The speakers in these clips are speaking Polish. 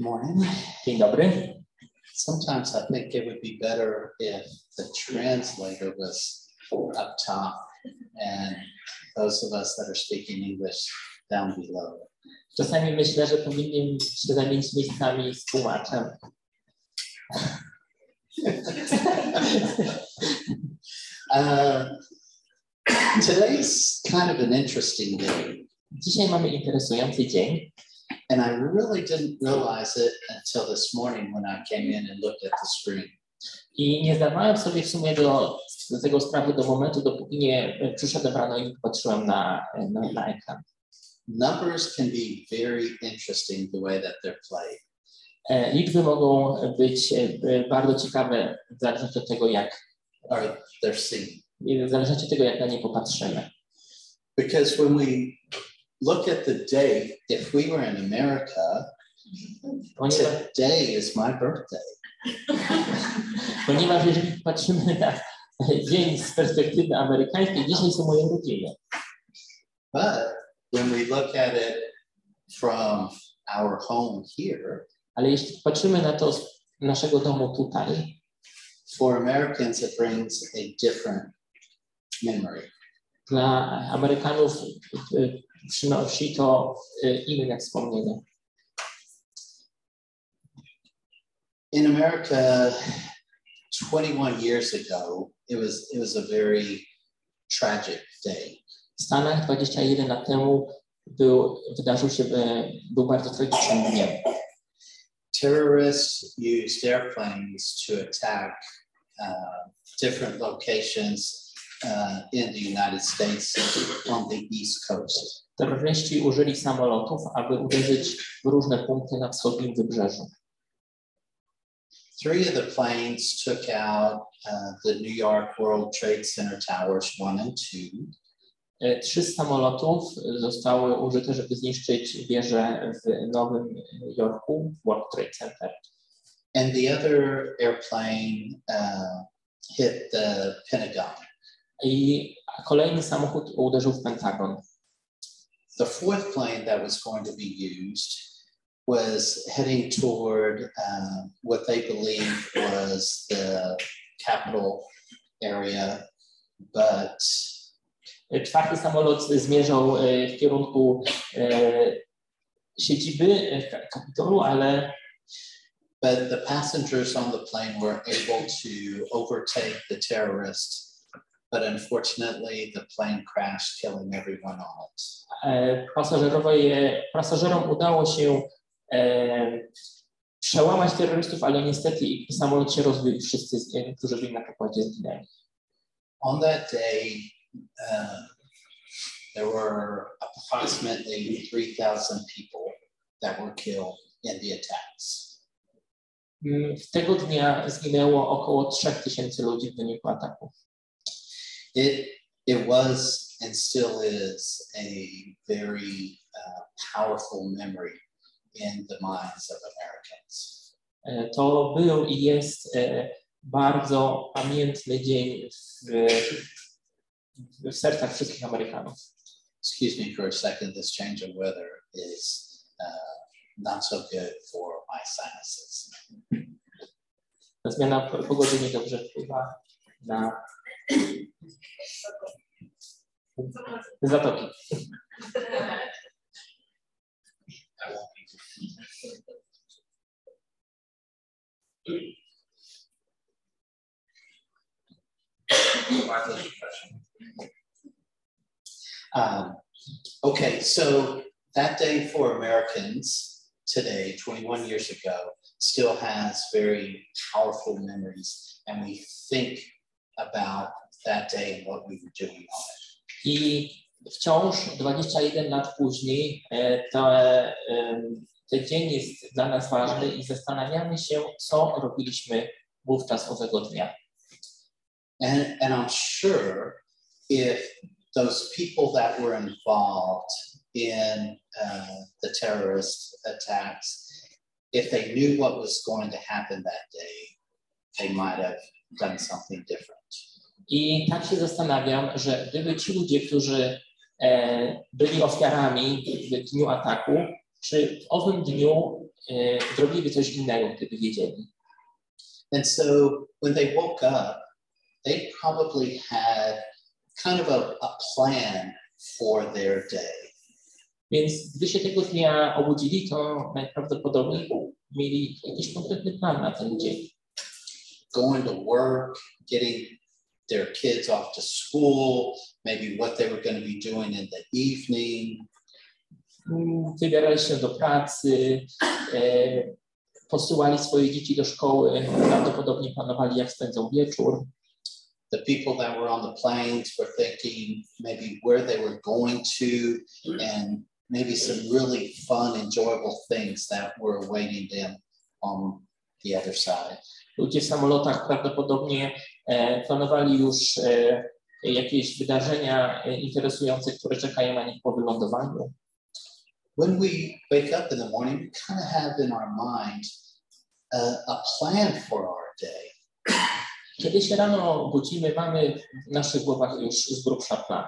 Morning. Dzień dobry. Sometimes I think it would be better if the translator was up top and those of us that are speaking English down below. Czasami myślę, że powinien się zamienić miejscami z tłumaczem. Uh, today's kind of an interesting day, Dzisiaj mamy interesujący dzień and I really didn't realize it until this morning when I came in and looked at the screen. i nie zdawałem sobie w sumie do, do tego sprawy do momentu, dopóki nie przyszedłem rano i patrzyłem na, na, na ekran. Numbers can be very interesting the way that they're played. E, Liczby mogą być e, bardzo ciekawe w zależności od tego, jak, or they're seen. w zależności od tego, jak na nie popatrzymy. Because when we look at the date, if we were in America, today is my birthday. patrzymy na dzień z perspektywy amerykańskiej, dzisiaj są moje urodziny. But when we look at it from our home here, Ale jeśli patrzymy na to z naszego domu tutaj, for Americans, it brings a different memory. dla Amerykanów przynosi to inne wspomnienia. In America, 21 years ago, it was it was a very tragic day. W Stanach 21 lat temu był, wydarzył się, był bardzo tragicznym dniem. Terrorists used airplanes to attack uh, different locations uh, in the United States on the East Coast. Terroryści użyli samolotów, aby uderzyć w różne punkty na wschodnim wybrzeżu. Three of the planes took out uh, the New York World Trade Center towers one and two. E, Trzy samolotów zostały użyte, żeby zniszczyć wieżę w Nowym Jorku, World Trade Center. And the other airplane uh, hit the Pentagon. I kolejny samochód uderzył w Pentagon. The fourth plane that was going to be used was heading toward uh, what they believed was the capital area, but Czwarty samolot zmierzał w kierunku siedziby Kapitolu, ale, but the passengers on the plane were able to overtake the terrorists. But unfortunately, the plane crashed, killing everyone on it. e, pasażerowie, pasażerom udało się e, przełamać terrorystów, ale niestety ich samolot się rozbił i wszyscy, e, którzy byli na pokładzie, zginęli. On that day, uh, there were approximately 3,000 people that were killed in the attacks. Mm, W tego dnia zginęło około 3000 ludzi w wyniku ataku. It, it was and still is a very uh, powerful memory in the minds of Americans. To był i jest bardzo pamiętny dzień w, w sercach wszystkich Amerykanów. Excuse me for a second, this change of weather is uh, not so good for my sinuses. Ta zmiana pogody niedobrze wpływa na zatoki. I won't Um, okay, so that day for Americans today, 21 years ago, still has very powerful memories, and we think about that day and what we were doing on it. I wciąż 21 lat później to, ten dzień jest dla nas ważny i zastanawiamy się, co robiliśmy wówczas owego dnia. And, and I'm sure if those people that were involved in uh, the terrorist attacks, if they knew what was going to happen that day, they might have done something different. I tak się zastanawiam, że gdyby ci ludzie, którzy e, byli ofiarami w dniu ataku, czy w owym dniu e, zrobiliby coś innego, gdyby wiedzieli. And so when they woke up, they probably had kind of a, a plan for their day. Więc gdy się tego dnia obudzili, to najprawdopodobniej mieli jakiś konkretny plan na ten dzień. Going to work, getting their kids off to school, maybe what they were going to be doing in the evening. Mm, Wybierali się do pracy, posyłali swoje dzieci do szkoły, prawdopodobnie planowali, jak spędzą wieczór. The people that were on the planes were thinking maybe where they were going to and maybe some really fun, enjoyable things that were awaiting them on the other side. Ludzie w samolotach prawdopodobnie e, planowali już e, jakieś wydarzenia e, interesujące, które czekają na nich po wylądowaniu. When we wake up in the morning, we kind of have in our mind uh, a plan for our day. Kiedy się rano budzimy, mamy w naszych głowach już z grubsza plan.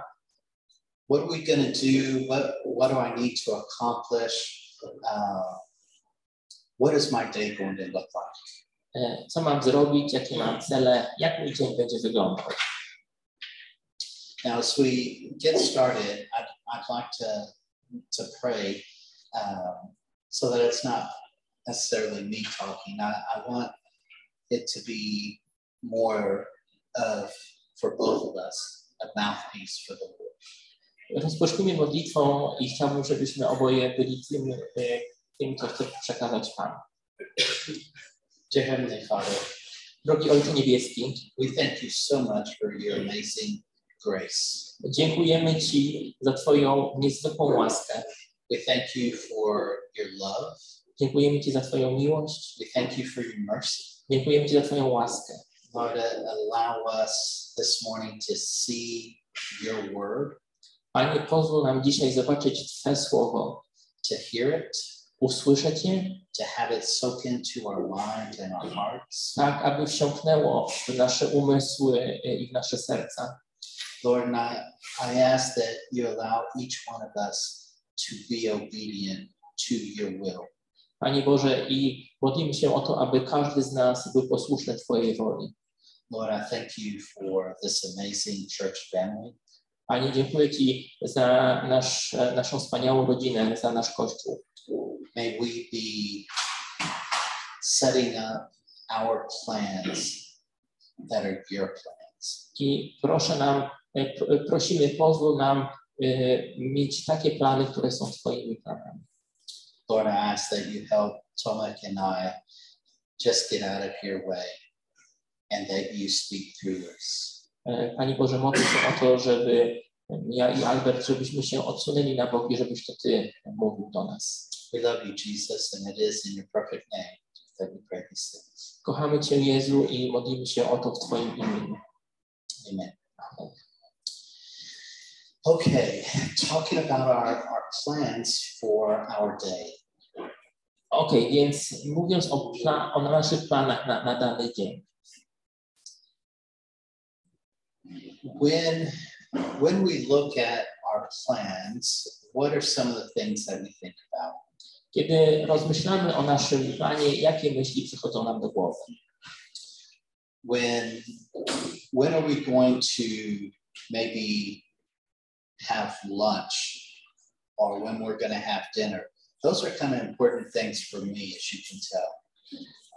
What are we going to do? What, what do I need to accomplish? Uh, what is my day going to look like? Co mam zrobić, jakie mam cele, jak mój dzień będzie wyglądał. Now, as we get started, I'd, I'd like to, to pray um, so that it's not necessarily me talking. I, I want it to be more of, for both of us, a mouthpiece for the Lord. Rozpocznijmy modlitwą i chciałbym, żebyśmy oboje byli tym, tym co przekazać Pan. Dear Heavenly Father, Drogi Ojcze Niebieski, we thank you so much for your amazing grace. dziękujemy Ci za Twoją niezwykłą łaskę. We thank you for your love. Dziękujemy Ci za Twoją miłość. We thank you for your mercy. Dziękujemy Ci za Twoją łaskę. Lord, allow us this morning to see your word, Panie, pozwól nam dzisiaj zobaczyć Twe słowo, to hear it, usłyszeć je, to have it soak into our mind and our hearts. tak aby wsiąknęło w nasze umysły e, i w nasze serca. Lord, and I, I ask that you allow each one of us to be obedient to your will. Panie Boże, i modlimy się o to, aby każdy z nas był posłuszny Twojej woli. Lord, I thank you for this amazing church family. Panie, dziękuję Ci za nasz, naszą wspaniałą rodzinę, za nasz Kościół. May we be setting up our plans that are your plans. I proszę nam, e, prosimy, pozwól nam e, mieć takie plany, które są Twoimi planami. Lord, I ask that you help Tomek and I just get out of your way and that you speak through us. E, Panie Boże, modlę się o to, żeby ja i Albert, żebyśmy się odsunęli na boki, żebyś to Ty mówił do nas. We love you, Jesus, and it is in your perfect name that we pray these things. Kochamy Cię, Jezu, i modlimy się o to w Twoim imieniu. Amen. Amen. Okay, talking about our, our plans for our day. Okej, więc mówiąc o, o naszych planach na, na dany dzień. When when we look at our plans, what are some of the things that we think about? Kiedy rozmyślamy o naszym planie, jakie myśli przychodzą nam do głowy? When when are we going to maybe have lunch or when we're going to have dinner? Those are kind of important things for me, as you can tell.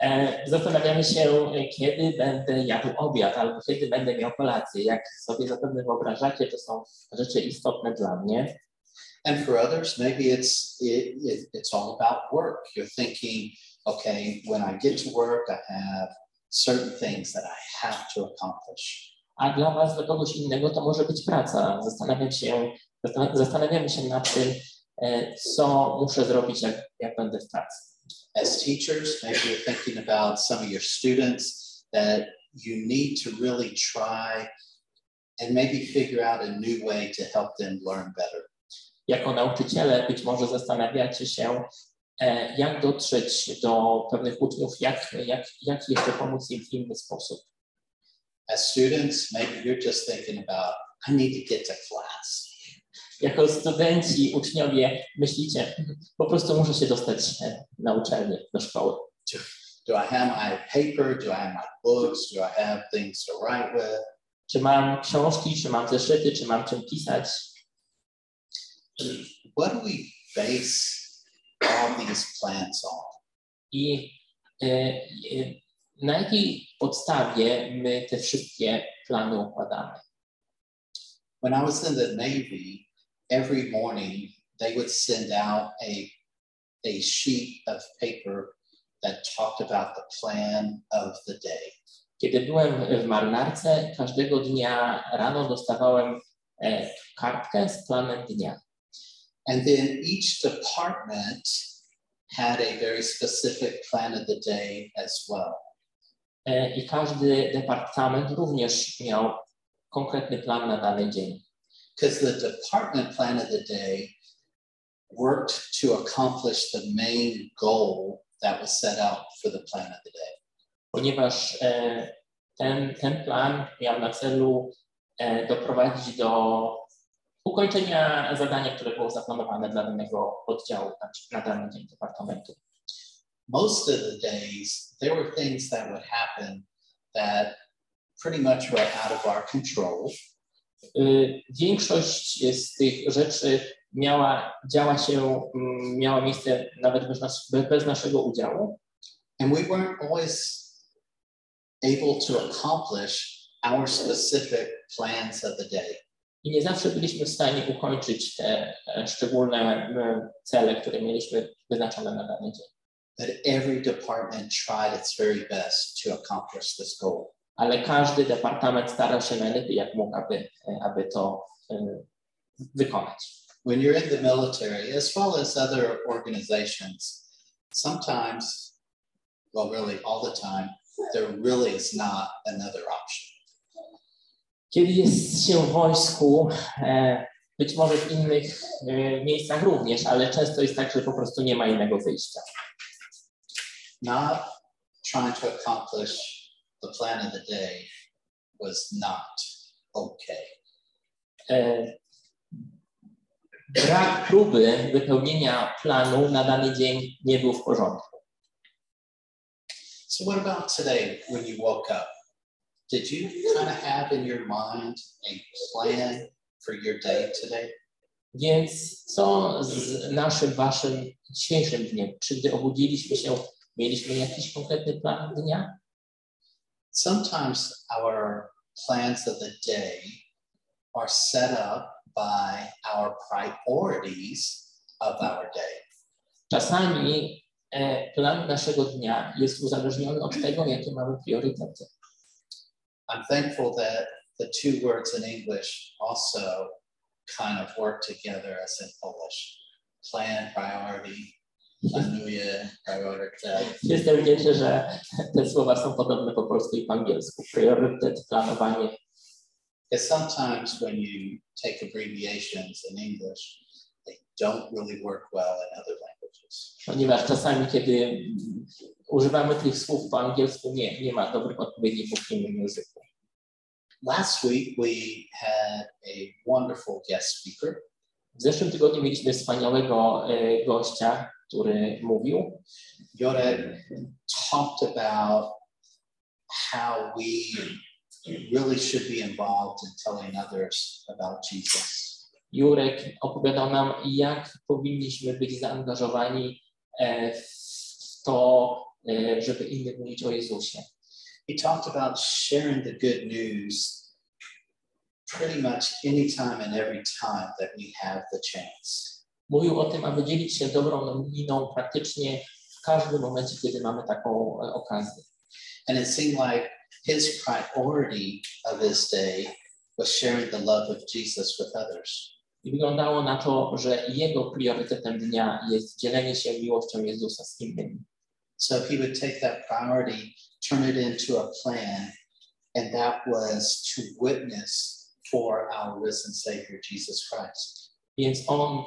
E, Zastanawiamy się, e, kiedy będę jadł obiad albo kiedy będę miał kolację. Jak sobie zapewne wyobrażacie, to są rzeczy istotne dla mnie. And for others, maybe it's it, it, it's all about work. You're thinking, okay, when I get to work, I have certain things that I have to accomplish. A dla Was, dla kogoś innego, to może być praca. Zastanawiam się, zastan- zastanawiamy się nad tym, e, co muszę zrobić, jak, jak będę w pracy. As teachers, maybe you're thinking about some of your students that you need to really try and maybe figure out a new way to help them learn better. Jako nauczyciele być może zastanawiacie się, jak dotrzeć do pewnych uczniów, jak, jak, jak jeszcze pomóc im w inny sposób. As students, maybe you're just thinking about, I need to get to class. Jako studenci, uczniowie myślicie, po prostu muszę się dostać e, na uczelnię, do szkoły. Do I have my paper? Do I have my books? Do I have things to write with? Czy mam książki, czy mam zeszyty, czy mam czym pisać? What do we base all these plans on? I e, e, na jakiej podstawie my te wszystkie plany układamy? When I was in the Navy, every morning they would send out a, a sheet of paper that talked about the plan of the day. Kiedy byłem w marynarce, każdego dnia rano dostawałem e, kartkę z planem dnia. And then each department had a very specific plan of the day as well. E, I każdy departament również miał konkretny plan na dany dzień. Because the department plan of the day worked to accomplish the main goal that was set out for the plan of the day. Ponieważ e, ten, ten plan miał na celu e, doprowadzić do ukończenia zadania, które było zaplanowane dla danego oddziału, na, na dany dzień departamentu. Most of the days, there were things that would happen that pretty much were out of our control. Y, Większość z tych rzeczy miała, działa się, mm, miała miejsce nawet bez, nas, bez, naszego udziału And we weren't always able to accomplish our specific plans of the day. i nie zawsze byliśmy w stanie ukończyć te e, szczególne e, cele, które mieliśmy wyznaczone na dany dzień. But every department tried its very best to accomplish this goal. Ale każdy departament starał się najlepiej jak mógł, aby, aby to e, wykonać. When you're in the military, as well as other organizations, sometimes, well, really all the time, there really is not another option. Kiedy jest się w wojsku, e, być może w innych e, miejscach również, ale często jest tak, że po prostu nie ma innego wyjścia. Not trying to accomplish the plan of the day was not okay. E, Brak próby wypełnienia planu na dany dzień nie był w porządku. So, what about today when you woke up? Did you kind of have in your mind a plan for your day today? Więc co z naszym, waszym dzisiejszym dniem? Czy gdy obudziliśmy się, mieliśmy jakiś konkretny plan dnia? Sometimes our plans of the day are set up by our priorities of our day. Czasami e, plan naszego dnia jest uzależniony od tego, jakie mamy priorytety. I'm thankful that the two words in English also kind of work together as in Polish. Plan, priority, planuje, priorytet. Jestem wdzięczny, że te słowa są podobne po polsku i po angielsku. Priorytet, planowanie. Because sometimes when you take abbreviations in English, they don't really work well in other languages. Ponieważ czasami, kiedy używamy tych słów po angielsku, nie, nie ma dobrych odpowiedników w innym języku. Last week we had a wonderful guest speaker. W zeszłym tygodniu mieliśmy wspaniałego e, gościa, który mówił. Jorek talked about how we really should be involved in telling others about Jesus. Jurek opowiadał nam, jak powinniśmy być zaangażowani e, w to, e, żeby innym mówić o Jezusie. He talked about sharing the good news pretty much anytime and every time that we have the chance. Mówił o tym, aby dzielić się dobrą nowiną praktycznie w każdym momencie, kiedy mamy taką e, okazję. And it seemed like his priority of his day was sharing the love of Jesus with others. I wyglądało na to, że jego priorytetem dnia jest dzielenie się miłością Jezusa z innymi. So he would take that priority, turn it into a plan, and that was to witness for our risen Savior Jesus Christ. Więc on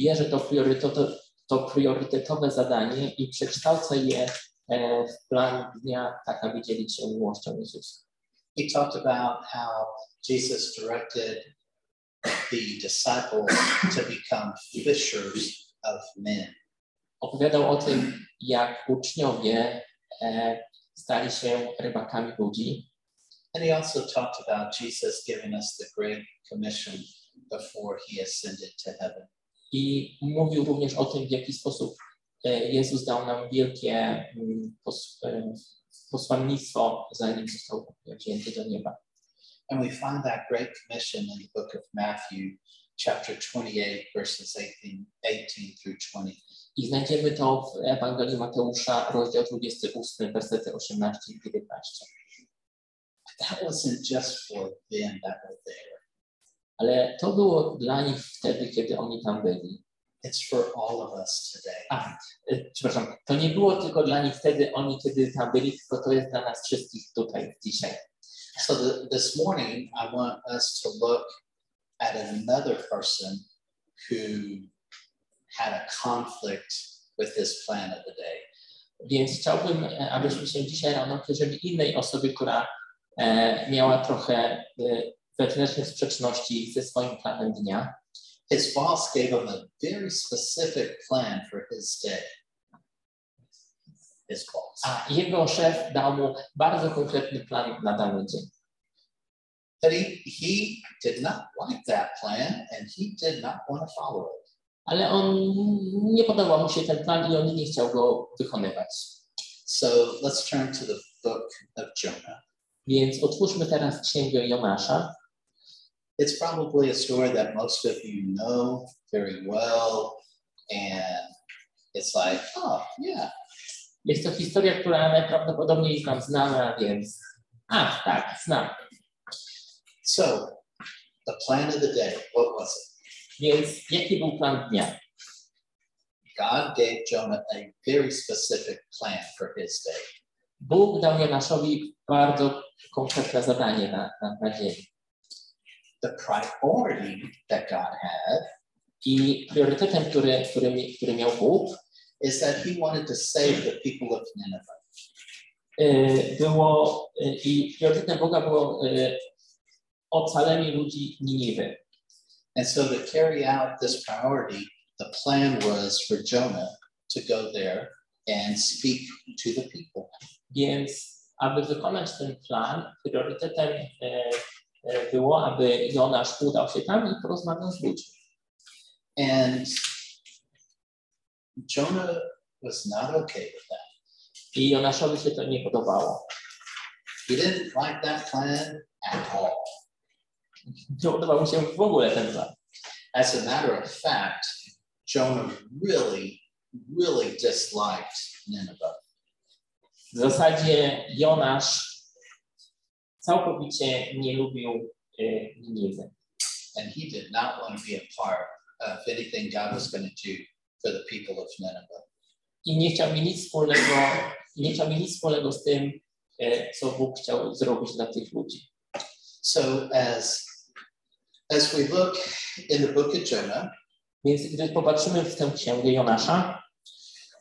bierze to, priorytetowe, to priorytetowe zadanie i przekształca je e, w plan dnia, tak aby dzielić się miłością Jezusa. He talked about how Jesus directed the disciples to become fishers of men. Opowiadał o tym, jak uczniowie e, stali się rybakami ludzi. And he also talked about Jesus giving us the Great Commission before he ascended to heaven. I mówił również o tym, w jaki sposób e, Jezus dał nam wielkie mm, e, posłannictwo, zanim został wzięty do nieba. And we find that Great Commission in the book of Matthew, chapter 28, verses 18, 18 through 20. I znajdziemy to w Ewangelii Mateusza, rozdział 28, versety 18 i 19. That wasn't just for them that were there. Ale to było dla nich wtedy, kiedy oni tam byli. It's for all of us today. A, e, przepraszam, to nie było tylko dla nich wtedy, oni kiedy tam byli, tylko to jest dla nas wszystkich tutaj, dzisiaj. So the, this morning, I want us to look at another person who had a conflict with this plan of the day. Więc chciałbym, e, abyśmy się dzisiaj rano przyjrzeli innej osobie, która e, miała trochę e, wewnętrznych sprzeczności ze swoim planem dnia. His boss gave him a very specific plan for his day. His boss. A jego szef dał mu bardzo konkretny plan na dany dzień. But he, he did not like that plan and he did not want to follow it. Ale on nie podobał mu się ten plan i on nie chciał go wykonywać. So let's turn to the book of Jonah. Więc otwórzmy teraz księgę Jonasza. It's probably a story that most of you know very well. And it's like, oh, yeah, Jest to historia, która najprawdopodobniej jest nam znana, więc a, tak, znam. So, the plan of the day, what was it? Więc jaki był plan dnia? God gave Jonah a very specific plan for his day. Bóg dał Jonaszowi bardzo konkretne zadanie na, na, na dzień. The priority that God had I priorytetem, który, który, który miał Bóg, is that he wanted to save the people of Nineveh. y, było, y, i priorytetem Boga było y, ocalenie ludzi Niniwy. And so, to carry out this priority, the plan was for Jonah to go there and speak to the people. Więc aby wykonać ten plan, priorytetem było, aby Jonasz udał się tam i porozmawiał z ludźmi. And Jonah was not okay with that. I Jonaszowi się to nie podobało. He didn't like that plan at all. Nie podobał mu się w ogóle ten plan. As a matter of fact, Jonah really, really disliked Nineveh. W zasadzie Jonasz całkowicie nie lubił e, Niniwy. And he did not want to be a part of anything God was going to do for the people of Nineveh. I nie chciał mieć nic wspólnego, nie chciał mieć nic wspólnego z tym, e, co Bóg chciał zrobić dla tych ludzi. So as as we look in the book of Jonah, Więc gdy popatrzymy w tę księgę Jonasza,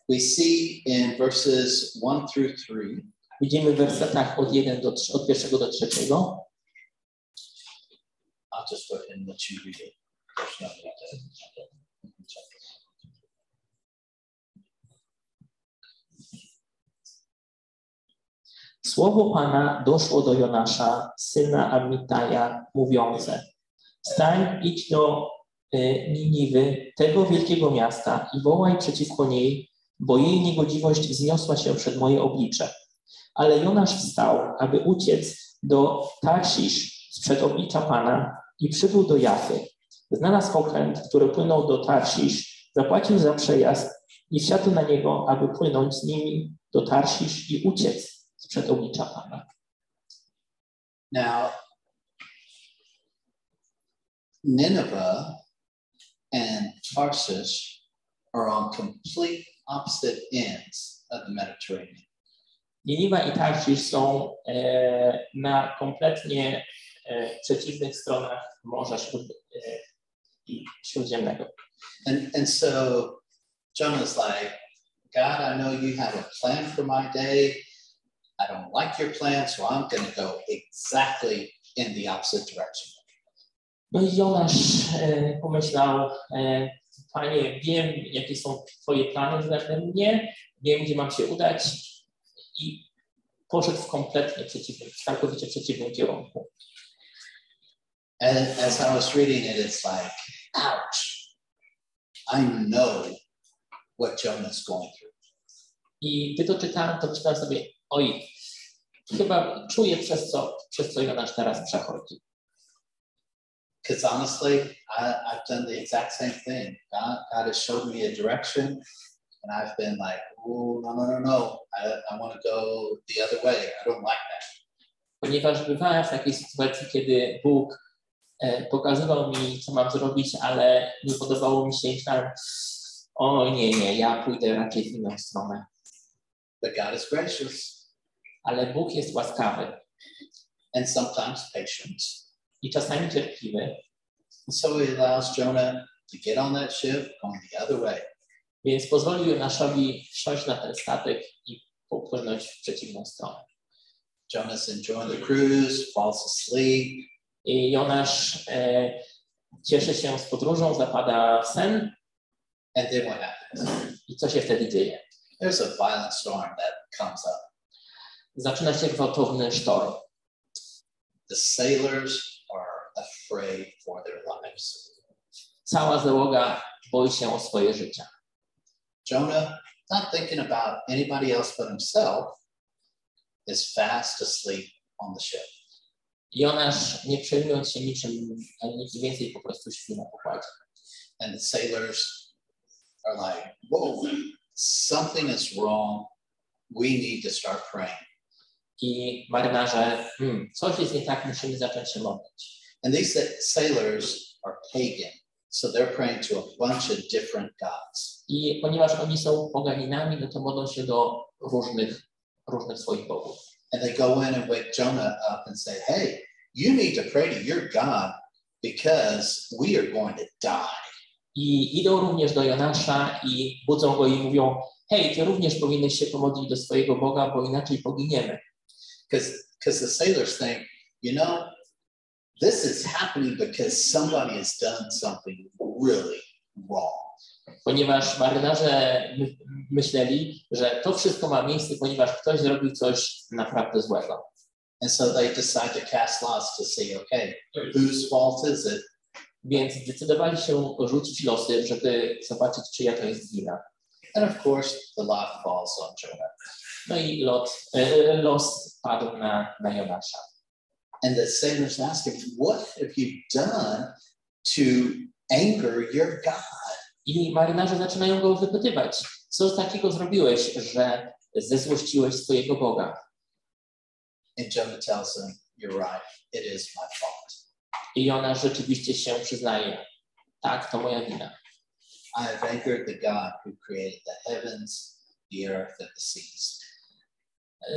we see in verses one through three widzimy w wersetach od, 1 do 3, od pierwszego do trzeciego, I'll just go ahead and let you read it. There's need to- Słowo Pana doszło do Jonasza, syna Amitaja, mówiące: Stań, idź do e, Niniwy, tego wielkiego miasta, i wołaj przeciwko niej, bo jej niegodziwość wzniosła się przed moje oblicze. Ale Jonasz wstał, aby uciec do Tarsisz sprzed oblicza Pana i przybył do Jafy. Znalazł okręt, który płynął do Tarsisz, zapłacił za przejazd i wsiadł na niego, aby płynąć z nimi do Tarsisz i uciec sprzed oblicza Pana. Now, Nineveh and Tarshish are on complete opposite ends of the Mediterranean. Niniwa i Tarsisz są e, na kompletnie e, przeciwnych stronach Morza e, Śródziemnego. And, and so Jonah's like, God, I know you have a plan for my day. I don't like your plan, so I'm going to go exactly in the opposite direction. No i Jonasz e, pomyślał, e, Panie, wiem, jakie są Twoje plany względem mnie, wiem, gdzie mam się udać i poszedł w kompletnie przeciwnym, całkowicie przeciwnym kierunku. And as I was reading it, it's like, ouch. I know what Jonah's going through. I gdy to czytałem, to myślałem sobie, oj, chyba czuję, przez co, przez co Jonasz teraz przechodzi. Because honestly, I, I've done the exact same thing. God, God has showed me a direction, and I've been like, oh, no, no, no, no. I, I want to go the other way. I don't like that. Ponieważ bywałem w takiej sytuacji, kiedy Bóg e, pokazywał mi, co mam zrobić, ale nie podobało mi się i myślałem, o nie, nie, ja pójdę raczej w inną stronę. But God is gracious Ale Bóg jest łaskawy and sometimes patient. i czasami cierpliwy, And so he allows Jonah to get on that ship going the other way. Więc pozwolił Jonaszowi wsiąść na ten statek i popłynąć w przeciwną stronę. Jonah's enjoying the cruise, falls asleep, I Jonasz e, cieszy się z podróżą, zapada w sen and then what happens? i co się wtedy dzieje? There's a violent storm that comes up. Zaczyna się gwałtowny sztorm. The sailors are afraid for their lives. Cała załoga boi się o swoje życie. Jonah, not thinking about anybody else but himself, is fast asleep on the ship. Jonasz, nie przejmując się niczym, nic więcej, po prostu śpi na pokładzie. And the sailors are like, whoa, something is wrong. We need to start praying. I marynarze, hmm, coś jest nie tak, musimy zacząć się modlić. And these sailors are pagan. So they're praying to a bunch of different gods. I ponieważ oni są poganinami, no to modlą się do różnych, różnych swoich bogów. And they go in and wake Jonah up and say, hey, you need to pray to your God because we are going to die. I idą również do Jonasza i budzą go i mówią, hej, ty również powinieneś się pomodlić do swojego Boga, bo inaczej poginiemy. Because the sailors think, you know, this is happening because somebody has done something really wrong. Ponieważ marynarze my, myśleli, że to wszystko ma miejsce, ponieważ ktoś zrobił coś naprawdę złego. And so they decide to cast lots to see, okay, whose fault is it? Więc zdecydowali się rzucić losy, żeby zobaczyć, czyja to jest wina. And of course, the lot falls on Jonah. No i lot, e, los padł na, na Jonasza. And the sailors ask him, what have you done to anger your God? I marynarze zaczynają go wypytywać, co takiego zrobiłeś, że zezłościłeś swojego Boga? And Jonah tells them, you're right, it is my fault. I Jonasz rzeczywiście się przyznaje, tak, to moja wina. I have angered the God who created the heavens, the earth, and the seas.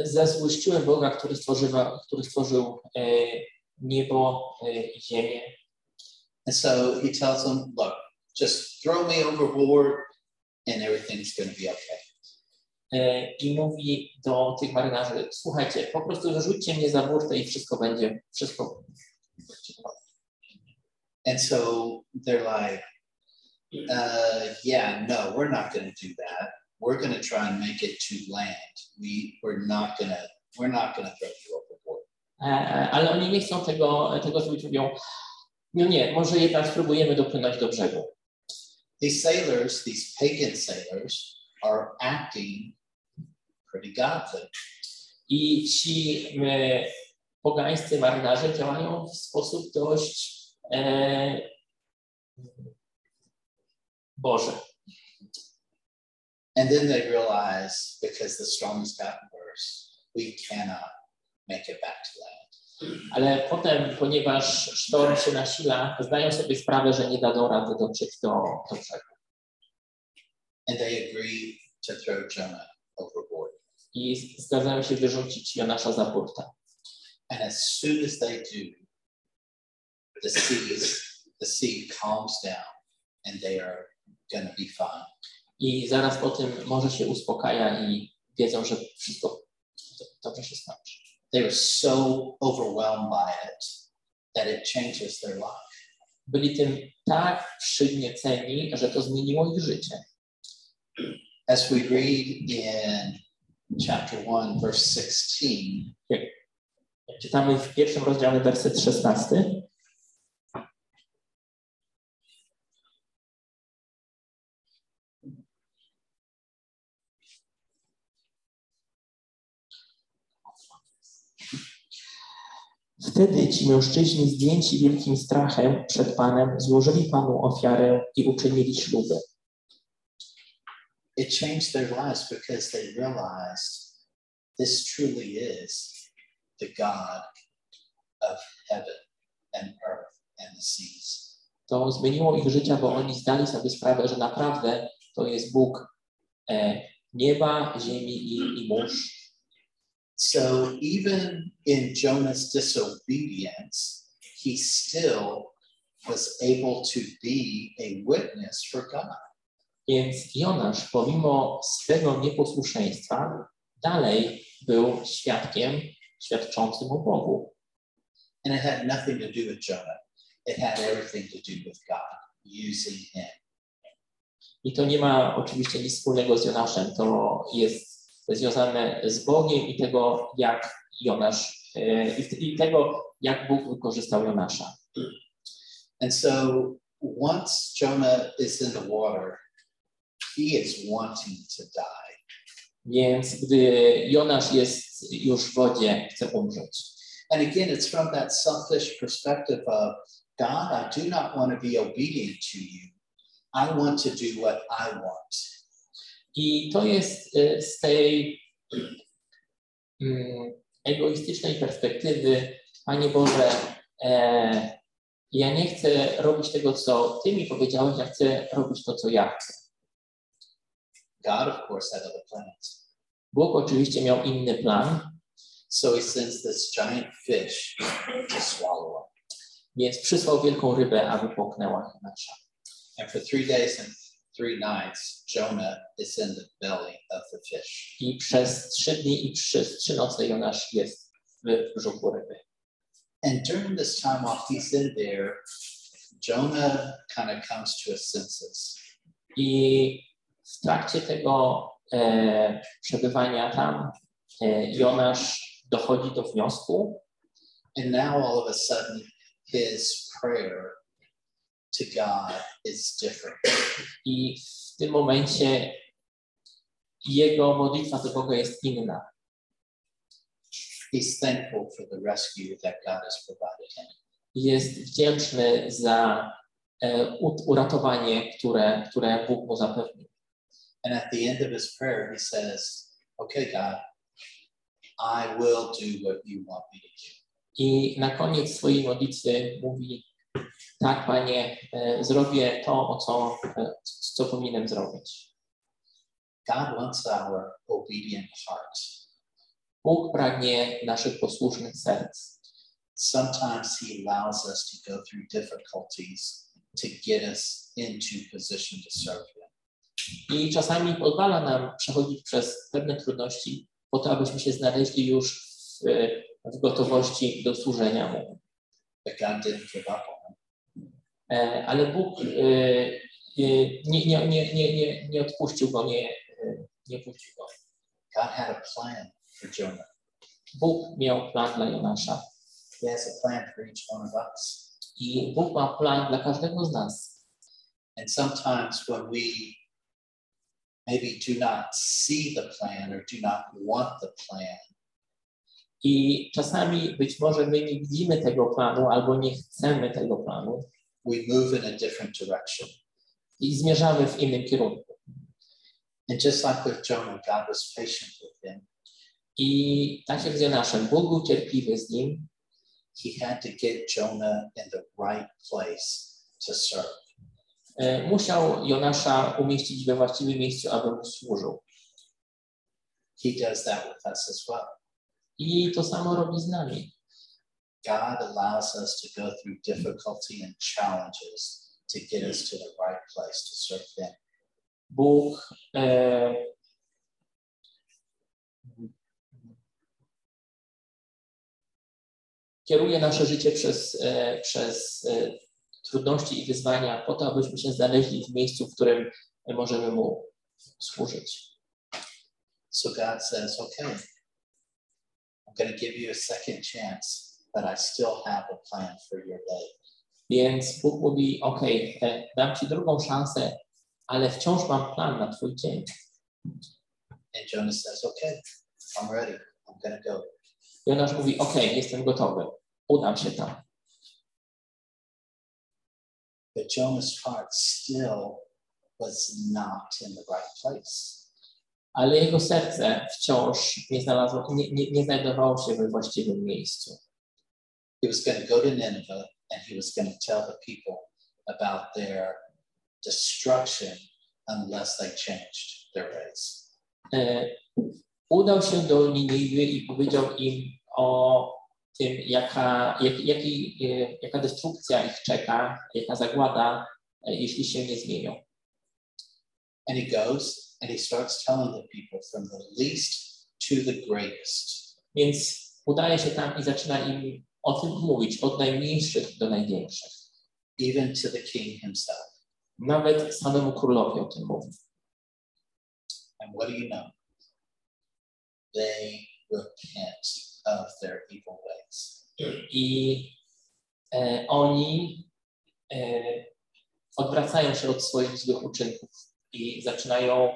Zezłościłem Boga, który, stworzywa, który stworzył e, niebo e, i ziemię. And so he tells them, look, just throw me overboard and everything's going to be okay. E, I mówi do tych marynarzy, słuchajcie, po prostu wyrzućcie mnie za burtę i wszystko będzie, wszystko And so they're like, uh, yeah, no, we're not going to do that. We're going to try and make it to land. We, we're not going to, we're not going to throw you overboard. E, ale oni nie chcą tego, tego zrobić, mówią, no nie, może jednak spróbujemy dopłynąć do brzegu. These sailors, these pagan sailors, are acting pretty godly. I ci e, pogańscy marynarze działają w sposób dość e, Boży. And then they realize because the storm has gotten worse, we cannot make it back to land. Ale potem, ponieważ sztorm się nasila, zdają sobie sprawę, że nie dadzą rady dotrzeć do, do brzegu. And they agree to throw Jonah overboard. I zgadzają się wyrzucić Jonasza za burtę. And as soon as they do, the seas, the sea calms down and they are going to be fine. I zaraz po tym morze się uspokaja i wiedzą, że wszystko do- dobrze się skończy. They are so overwhelmed by it that it changes their life. byli tym tak przygnieceni, że to zmieniło ich życie. As we read in chapter 1, verse 16, Jak czytamy w pierwszym rozdziale, werset 16. Wtedy ci mężczyźni zdjęci wielkim strachem przed Panem złożyli Panu ofiarę i uczynili śluby. it changed their lives because they realized this truly is the God of heaven and earth and the seas. To zmieniło ich życia, bo oni zdali sobie sprawę, że naprawdę to jest Bóg e, nieba, ziemi i, i mórz. So even in Jonah's disobedience, he still was able to be a witness for God. Więc Jonasz, pomimo swego nieposłuszeństwa, dalej był świadkiem świadczącym o Bogu. And it had nothing to do with Jonah. It had everything to do with God using him. I to nie ma oczywiście nic wspólnego z Jonaszem. To jest związane z Bogiem i tego, jak Jonasz, e, i tego, jak Bóg wykorzystał Jonasza. And so once Jonah is in the water, he is wanting to die. Więc gdy Jonasz jest już w wodzie, chce umrzeć. And again, it's from that selfish perspective of God, I do not want to be obedient to you. I want to do what I want. I to jest e, z tej mm, egoistycznej perspektywy, Panie Boże, e, ja nie chcę robić tego, co Ty mi powiedziałeś, ja chcę robić to, co ja chcę. God, of course, had other plans. Bóg oczywiście miał inny plan, So he sends this giant fish to swallow him. więc przysłał wielką rybę, aby połknęła Jonasza. And for three days and three nights, Jonah is in the belly of the fish. I przez trzy dni i przez trzy noce Jonasz jest w brzuchu ryby. And during this time while he's in there, Jonah kind of comes to his senses. I w trakcie tego e, przebywania tam e, Jonasz dochodzi do wniosku, And now all of a sudden, his prayer to God is different. i w tym momencie jego modlitwa do Boga jest inna. He's thankful for the rescue that God has provided him. Jest wdzięczny za e, uratowanie, które, które Bóg mu zapewnił. And at the end of his prayer, he says, Okay, God, I will do what you want me to do. I na koniec swojej modlitwy mówi: Tak, panie, e, zrobię to, co, e, co powinienem zrobić. God wants our obedient heart. Bóg pragnie naszych posłusznych serc. Sometimes he allows us to go through difficulties to get us into position to serve him. I czasami pozwala nam przechodzić przez pewne trudności, po to, abyśmy się znaleźli już w, w gotowości do służenia Mu. But God didn't give up. E, Ale Bóg e, e, nie, nie, nie, nie, nie, nie odpuścił go, nie, e, nie puścił go. God had a plan for Jonah. Bóg miał plan dla Jonasza. He has a plan for each one of us. I Bóg ma plan dla każdego z nas. And sometimes when we maybe do not see the plan or do not want the plan, I czasami być może my nie widzimy tego planu albo nie chcemy tego planu we move in a different direction. i zmierzamy w innym kierunku. And just like with Jonah, God was patient with him. I tak jak z Jonaszem, Bóg był cierpliwy z nim He had to get Jonah in the right place to serve. E, musiał Jonasza umieścić we właściwym miejscu, aby mu służył. He does that with us as well. I to samo robi z nami. God allows us to go through difficulty and challenges to get us to the right place to serve Him. Bóg e, kieruje nasze życie przez, e, przez e, trudności i wyzwania po to, abyśmy się znaleźli w miejscu, w którym możemy Mu służyć. So God says, okay, I'm going to give you a second chance, but I still have a plan for your day. Więc Bóg mówi, ok, dam Ci drugą szansę, ale wciąż mam plan na Twój dzień. And Jonah says, okay, I'm ready. I'm to go. Jonasz mówi, ok, jestem gotowy, udam się tam. But Jonah's heart still was not in the right place. Ale jego serce wciąż nie, znalazło, nie, nie, nie znajdowało się we właściwym miejscu. He was going to go to Nineveh and he was going to tell the people about their destruction unless they changed their ways. Uh, e, udał się do Niniwy i powiedział im o tym, jaka, jak, jaki, jaka destrukcja ich czeka, jaka zagłada, jeśli się nie zmienią. And he goes and he starts telling the people from the least to the greatest. Więc udaje się tam i zaczyna im o tym mówić, od najmniejszych do największych. even to the king himself. Nawet samemu królowi o tym mówi. And what do you know? They repent of their evil ways. I e, oni e, odwracają się od swoich złych uczynków i zaczynają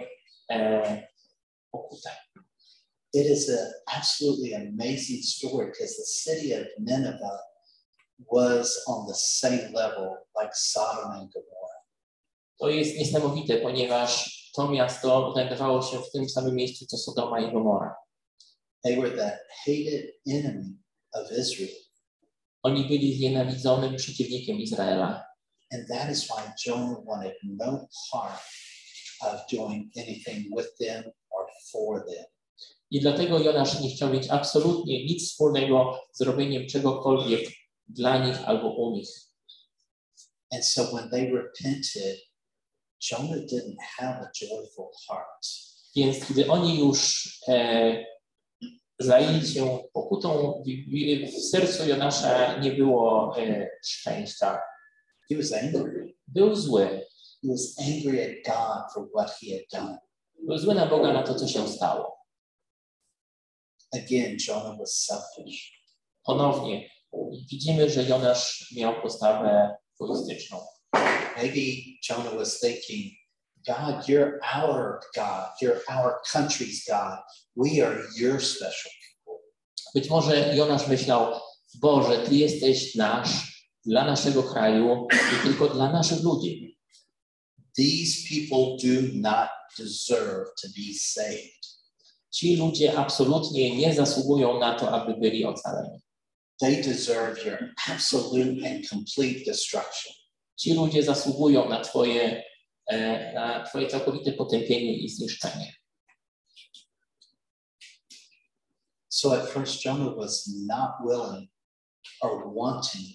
e, pokutę. It is an absolutely amazing story because the city of Nineveh was on the same level like Sodom and Gomorrah. To jest niesamowite, ponieważ to miasto znajdowało się w tym samym miejscu co Sodoma i Gomora. They were the hated enemy of Israel. Oni byli znienawidzonym przeciwnikiem Izraela. And that is why Jonah wanted no part of doing anything with them or for them. I dlatego Jonasz nie chciał mieć absolutnie nic wspólnego z robieniem czegokolwiek dla nich albo u nich. And so when they repented, Jonah didn't have a joyful heart. Więc kiedy oni już e, zajęli się pokutą, w, w, w sercu Jonasza nie było e, szczęścia. He was angry. Był zły. He was angry at God for what he had done. Był zły na Boga na to, co się stało. Again, Jonah was selfish. Ponownie widzimy, że Jonasz miał postawę egoistyczną. Maybe Jonah was thinking, God, you're our God. You're our country's God. We are your special people. Być może Jonasz myślał, Boże, Ty jesteś nasz, dla naszego kraju i tylko dla naszych ludzi. These people do not deserve to be saved. Ci ludzie absolutnie nie zasługują na to, aby byli ocaleni. They deserve your absolute and complete destruction. Ci ludzie zasługują na Twoje, e, na twoje całkowite potępienie i zniszczenie. So at first, Jonah was not willing or wanting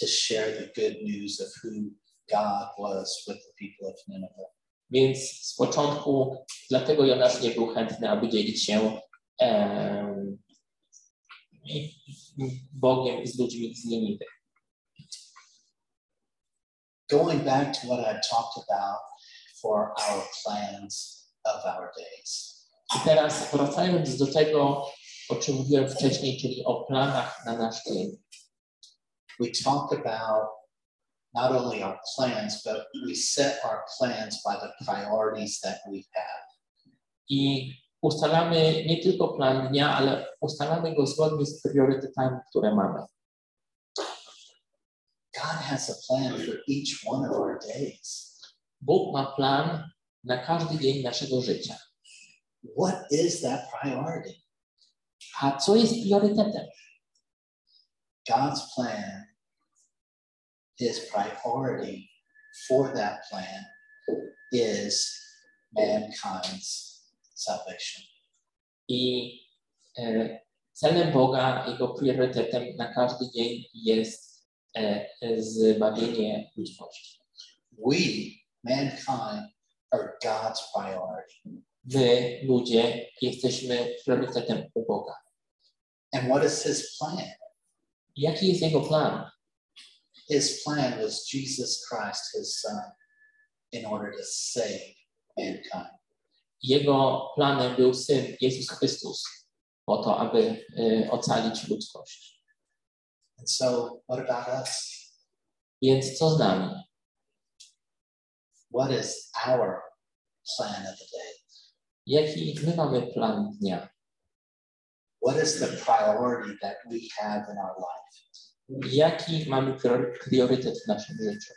to share the good news of who God was with the people of Nineveh. Więc z początku dlatego Jonasz nie był chętny, aby dzielić się em, Bogiem z ludźmi z Niniwy. Going back to what I talked about for our plans of our days. I teraz wracając do tego, o czym mówiłem wcześniej, czyli o planach na nasz dzień. We talked about not only our plans, but we set our plans by the priorities that we have. I ustalamy nie tylko plan dnia, ale ustalamy go zgodnie z priorytetami, które mamy. God has a plan for each one of our days. Bóg ma plan na każdy dzień naszego życia. What is that priority? A co jest priorytetem? God's plan, his priority for that plan is mankind's salvation. I e, celem Boga, jego priorytetem na każdy dzień jest e, zbawienie ludzkości. We, mankind, are God's priority. My, ludzie, jesteśmy priorytetem u Boga. And what is his plan? Jaki jest jego plan? His plan was Jesus Christ, his son, in order to save mankind. Jego planem był Syn Jezus Chrystus po to, aby e, ocalić ludzkość. And so, what about us? Więc co z nami? What is our plan of the day? Jaki my mamy plan dnia? What is the priority that we have in our life? Jaki mamy prior- priorytet w naszym życiu?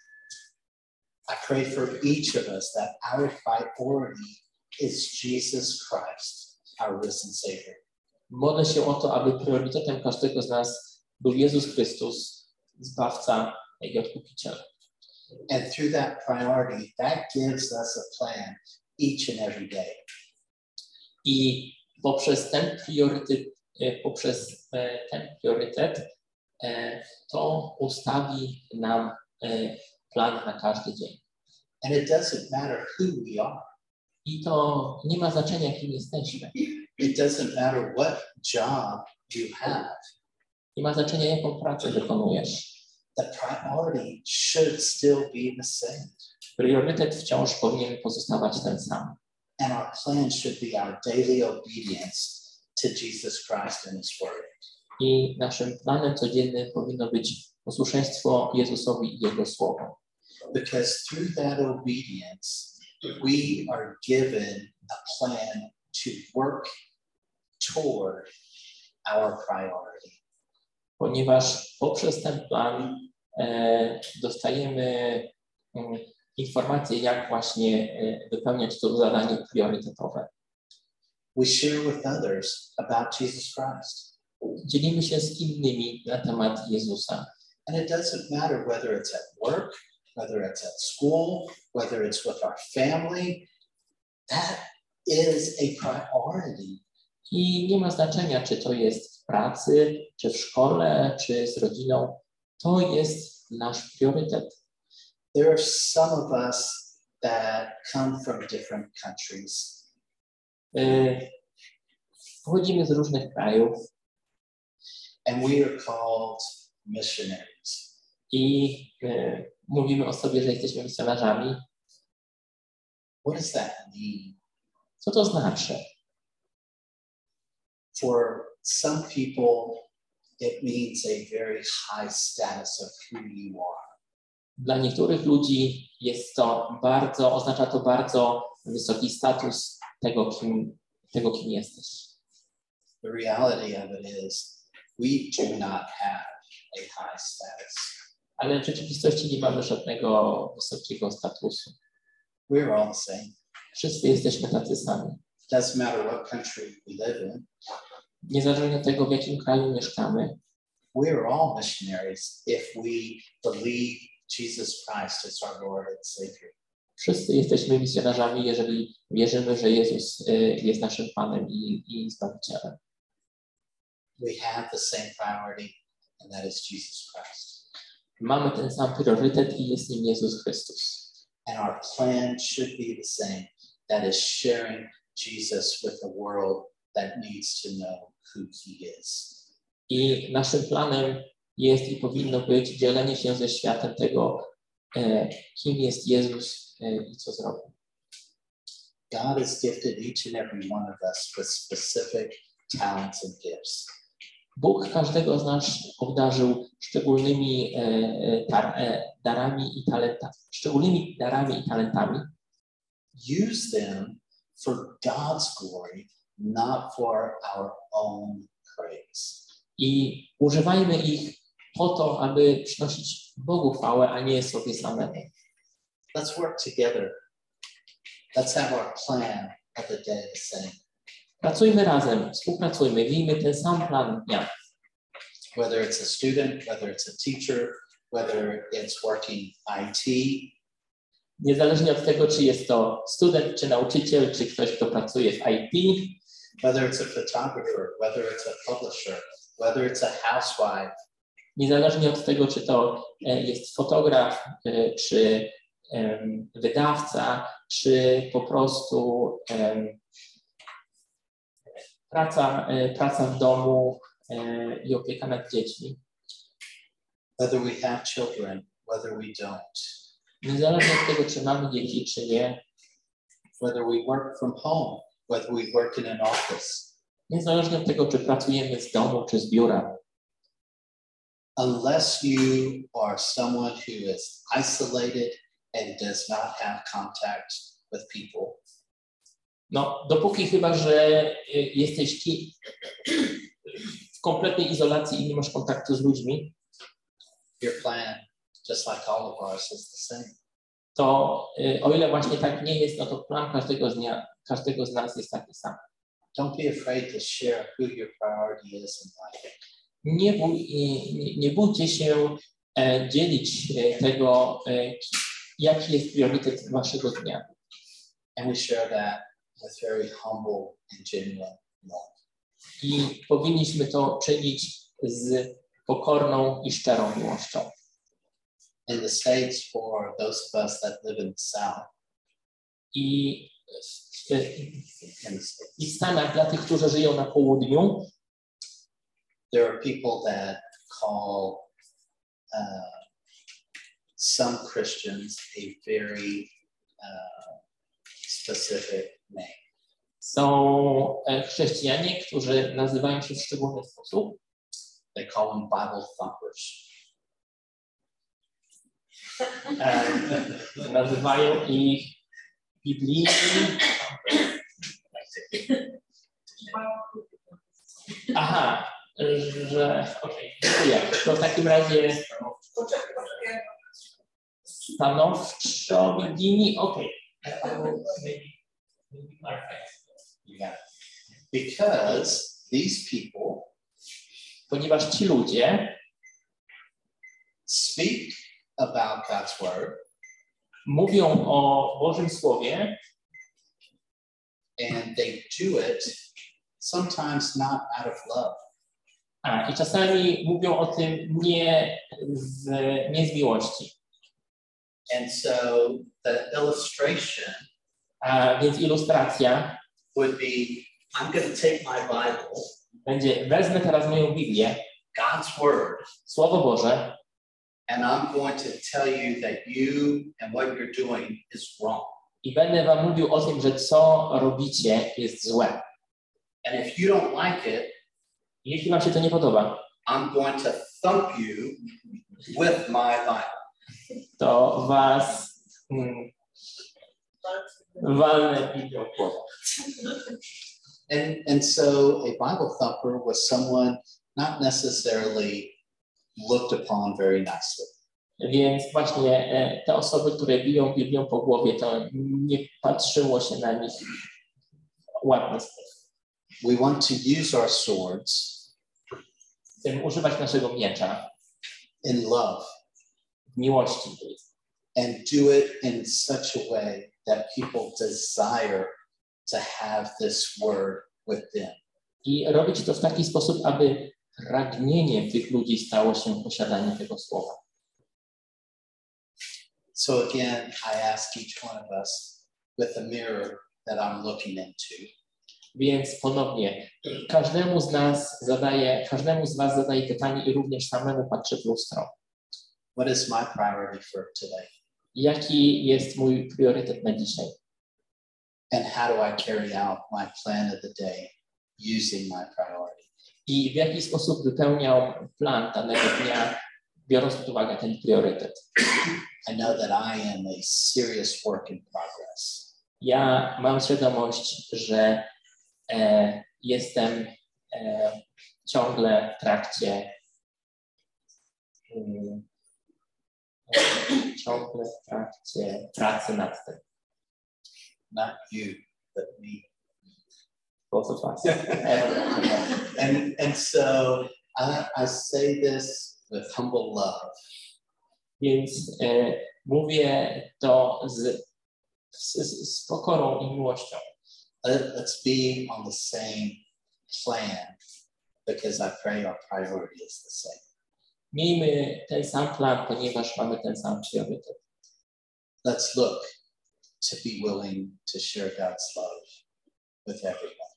I pray for each of us that our priority is Jesus Christ, our risen Savior. Modlę się o to, aby priorytetem każdego z nas był Jezus Chrystus, Zbawca i Odkupiciel. And through that priority, that gives us a plan each and every day. I poprzez ten priorytet, e, poprzez e, ten priorytet to ustawi nam e, plan na każdy dzień. And it doesn't matter who we are. I to nie ma znaczenia, kim jesteśmy. It doesn't matter what job you have. Nie ma znaczenia, jaką pracę wykonujesz. The priority should still be the same. Priorytet wciąż powinien pozostawać ten sam. And our plan should be our daily obedience to Jesus Christ and His Word. I naszym planem codziennym powinno być posłuszeństwo Jezusowi i Jego Słowu. Because through that obedience, we are given a plan to work toward our priority. Ponieważ poprzez ten plan e, dostajemy mm, informacje, jak właśnie e, wypełniać to zadanie priorytetowe. We share with others about Jesus Christ. Dzielimy się z innymi na temat Jezusa. And it doesn't matter whether it's at work, whether it's at school, whether it's with our family. That is a priority. I nie ma znaczenia, czy to jest w pracy, czy w szkole, czy z rodziną. To jest nasz priorytet. There are some of us that come from different countries. E, Pochodzimy z różnych krajów and we are called missionaries. i e, mówimy o sobie, że jesteśmy misjonarzami. What does that mean? Co to znaczy? For some people, it means a very high status of who you are. Dla niektórych ludzi jest to bardzo, oznacza to bardzo wysoki status tego, kim, tego, kim jesteś. The reality of it is, we do not have a high status. Ale w rzeczywistości nie mamy żadnego wysokiego statusu. We're all the same. Wszyscy jesteśmy tacy sami. Doesn't matter what country we live in. Niezależnie od tego, w jakim kraju mieszkamy, We're all missionaries if we believe Jesus Christ is our Lord and Savior. wszyscy jesteśmy misjonarzami, jeżeli wierzymy, że Jezus y, jest naszym Panem i, i Zbawicielem. We have the same priority, and that is Jesus Christ. Mamy ten sam priorytet i jest nim Jezus Chrystus. And our plan should be the same that is sharing Jesus with the world that needs to know who he is. I naszym planem jest i powinno być dzielenie się ze światem tego, kim jest Jezus i co zrobił. God has gifted each and every one of us with specific talents and gifts. Bóg każdego z nas obdarzył szczególnymi e, e, e, darami i talentami, szczególnymi darami i talentami, Use them for God's glory, not for our own praise. i używajmy ich po to, aby przynosić Bogu chwałę, a nie sobie samemu. Let's work together. Let's have our plan of the day the same. Pracujmy razem, współpracujmy, miejmy ten sam plan dnia. Whether it's a student, whether it's a teacher, whether it's working IT, Niezależnie od tego, czy jest to student, czy nauczyciel, czy ktoś, kto pracuje w IT, whether it's a photographer, whether it's a publisher, whether it's a housewife, niezależnie od tego, czy to e, jest fotograf, e, czy wydawca, czy po prostu praca, e, praca w domu e, i opieka nad dziećmi. whether we have children, whether we don't, Niezależnie od tego, czy mamy dzieci, czy nie, whether we work from home, whether we work in an office, niezależnie od tego, czy pracujemy z domu, czy z biura, unless you are someone who is isolated and does not have contact with people, no dopóki chyba, że y, jesteś w kompletnej izolacji i nie masz kontaktu z ludźmi, your plan, just like all of ours, is the same. to y, o ile właśnie tak nie jest, no to plan każdego z, dnia, każdego z nas jest taki sam. Don't be afraid to share who your priority is in life. Nie, bój, nie, nie bójcie się e, dzielić e, tego, e, ki- jaki jest priorytet waszego dnia. And we share that with very humble and genuine love. I powinniśmy to czynić z pokorną i szczerą miłością. In the States, for those of us that live in the South, I w, in the States, i w Stanach dla tych, którzy żyją na południu, there are people that call uh, some Christians a very uh, specific. Są e, chrześcijanie, którzy nazywają się w szczególny sposób. They call them Bible thumpers. E, nazywają ich biblijni. Aha, że okej, dziękuję. To w takim razie stanowczo biblijni, okej. You Because these people Ponieważ ci ludzie speak about God's word mówią o Bożym Słowie and they do it sometimes not out of love. a, i czasami mówią o tym nie z, nie z miłości. And so the illustration A więc ilustracja would be I'm going to take my Bible, będzie, wezmę teraz moją Biblię, God's word, Słowo Boże and I'm going to tell you that you and what you're doing is wrong. i będę wam mówił o tym, że co robicie jest złe. And if you don't like it, Jeśli wam się to nie podoba, I'm going to thump you with my Bible. to was mm, walnę Biblią w głowę. And, and so a Bible thumper was someone not necessarily looked upon very nicely. Więc właśnie te osoby, które biją Biblią po głowie, to nie patrzyło się na nich w ładny sposób. We want to use our swords Chcemy używać naszego miecza in love w miłości. and do it in such a way that people desire to have this word with them. I robić to w taki sposób, aby pragnieniem tych ludzi stało się posiadanie tego słowa. So again, I ask each one of us with a mirror that I'm looking into, Więc ponownie, każdemu z nas zadaje, każdemu z was zadaje pytanie i również samemu patrzę w lustro. what is my priority for today? Jaki jest mój priorytet na dzisiaj? And how do I carry out my plan of the day using my priority? I w jaki sposób wypełniam plan danego dnia, biorąc pod uwagę ten priorytet? I know that I am a serious work in progress. Ja mam świadomość, że e, jestem e, ciągle w trakcie mm, w trakcie pracy nad tym. Not you, but me. Both of us. E, And, and so I, I say this with humble love. Więc e, mówię to z, z, z pokorą i miłością. Let, let's be on the same plan because I pray our priority is the same. Miejmy ten sam plan, ponieważ mamy ten sam priorytet. Let's look to be willing to share God's love with everyone.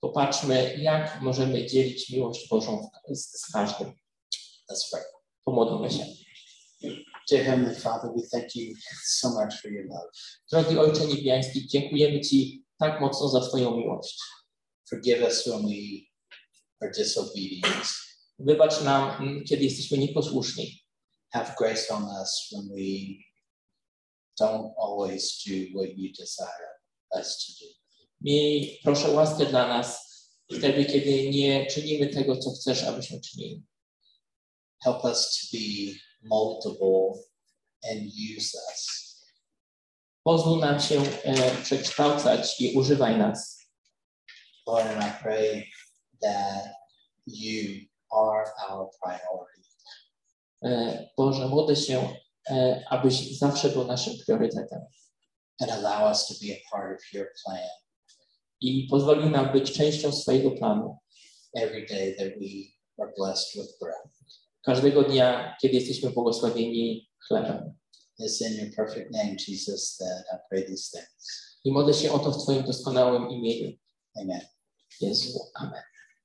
Popatrzmy, jak możemy dzielić miłość Bożą z, z każdym. Let's pray. Pomódlmy się. Dear Heavenly Father, we thank you so much for your love. Drogi Ojcze Niebiański, dziękujemy Ci tak mocno za Twoją miłość. Forgive us when we are disobedient. Wybacz nam, mm, kiedy jesteśmy nieposłuszni. Have grace on us when we don't always do what you desire us to do. Miej proszę łaskę dla nas wtedy, kiedy nie czynimy tego, co chcesz, abyśmy czynili. Help us to be moldable and use us. Pozwól nam się e, przekształcać i używaj nas. Lord, and I pray that you are our priority. E, Boże, modlę się, e, abyś zawsze był naszym priorytetem and allow us to be a part of your plan i pozwolił nam być częścią swojego planu. every day that we are blessed with breath. Każdego dnia, kiedy jesteśmy błogosławieni chlebem. It's in your perfect name, Jesus, that I pray these things. I modlę się o to w Twoim doskonałym imieniu. Amen. Jezu. Amen.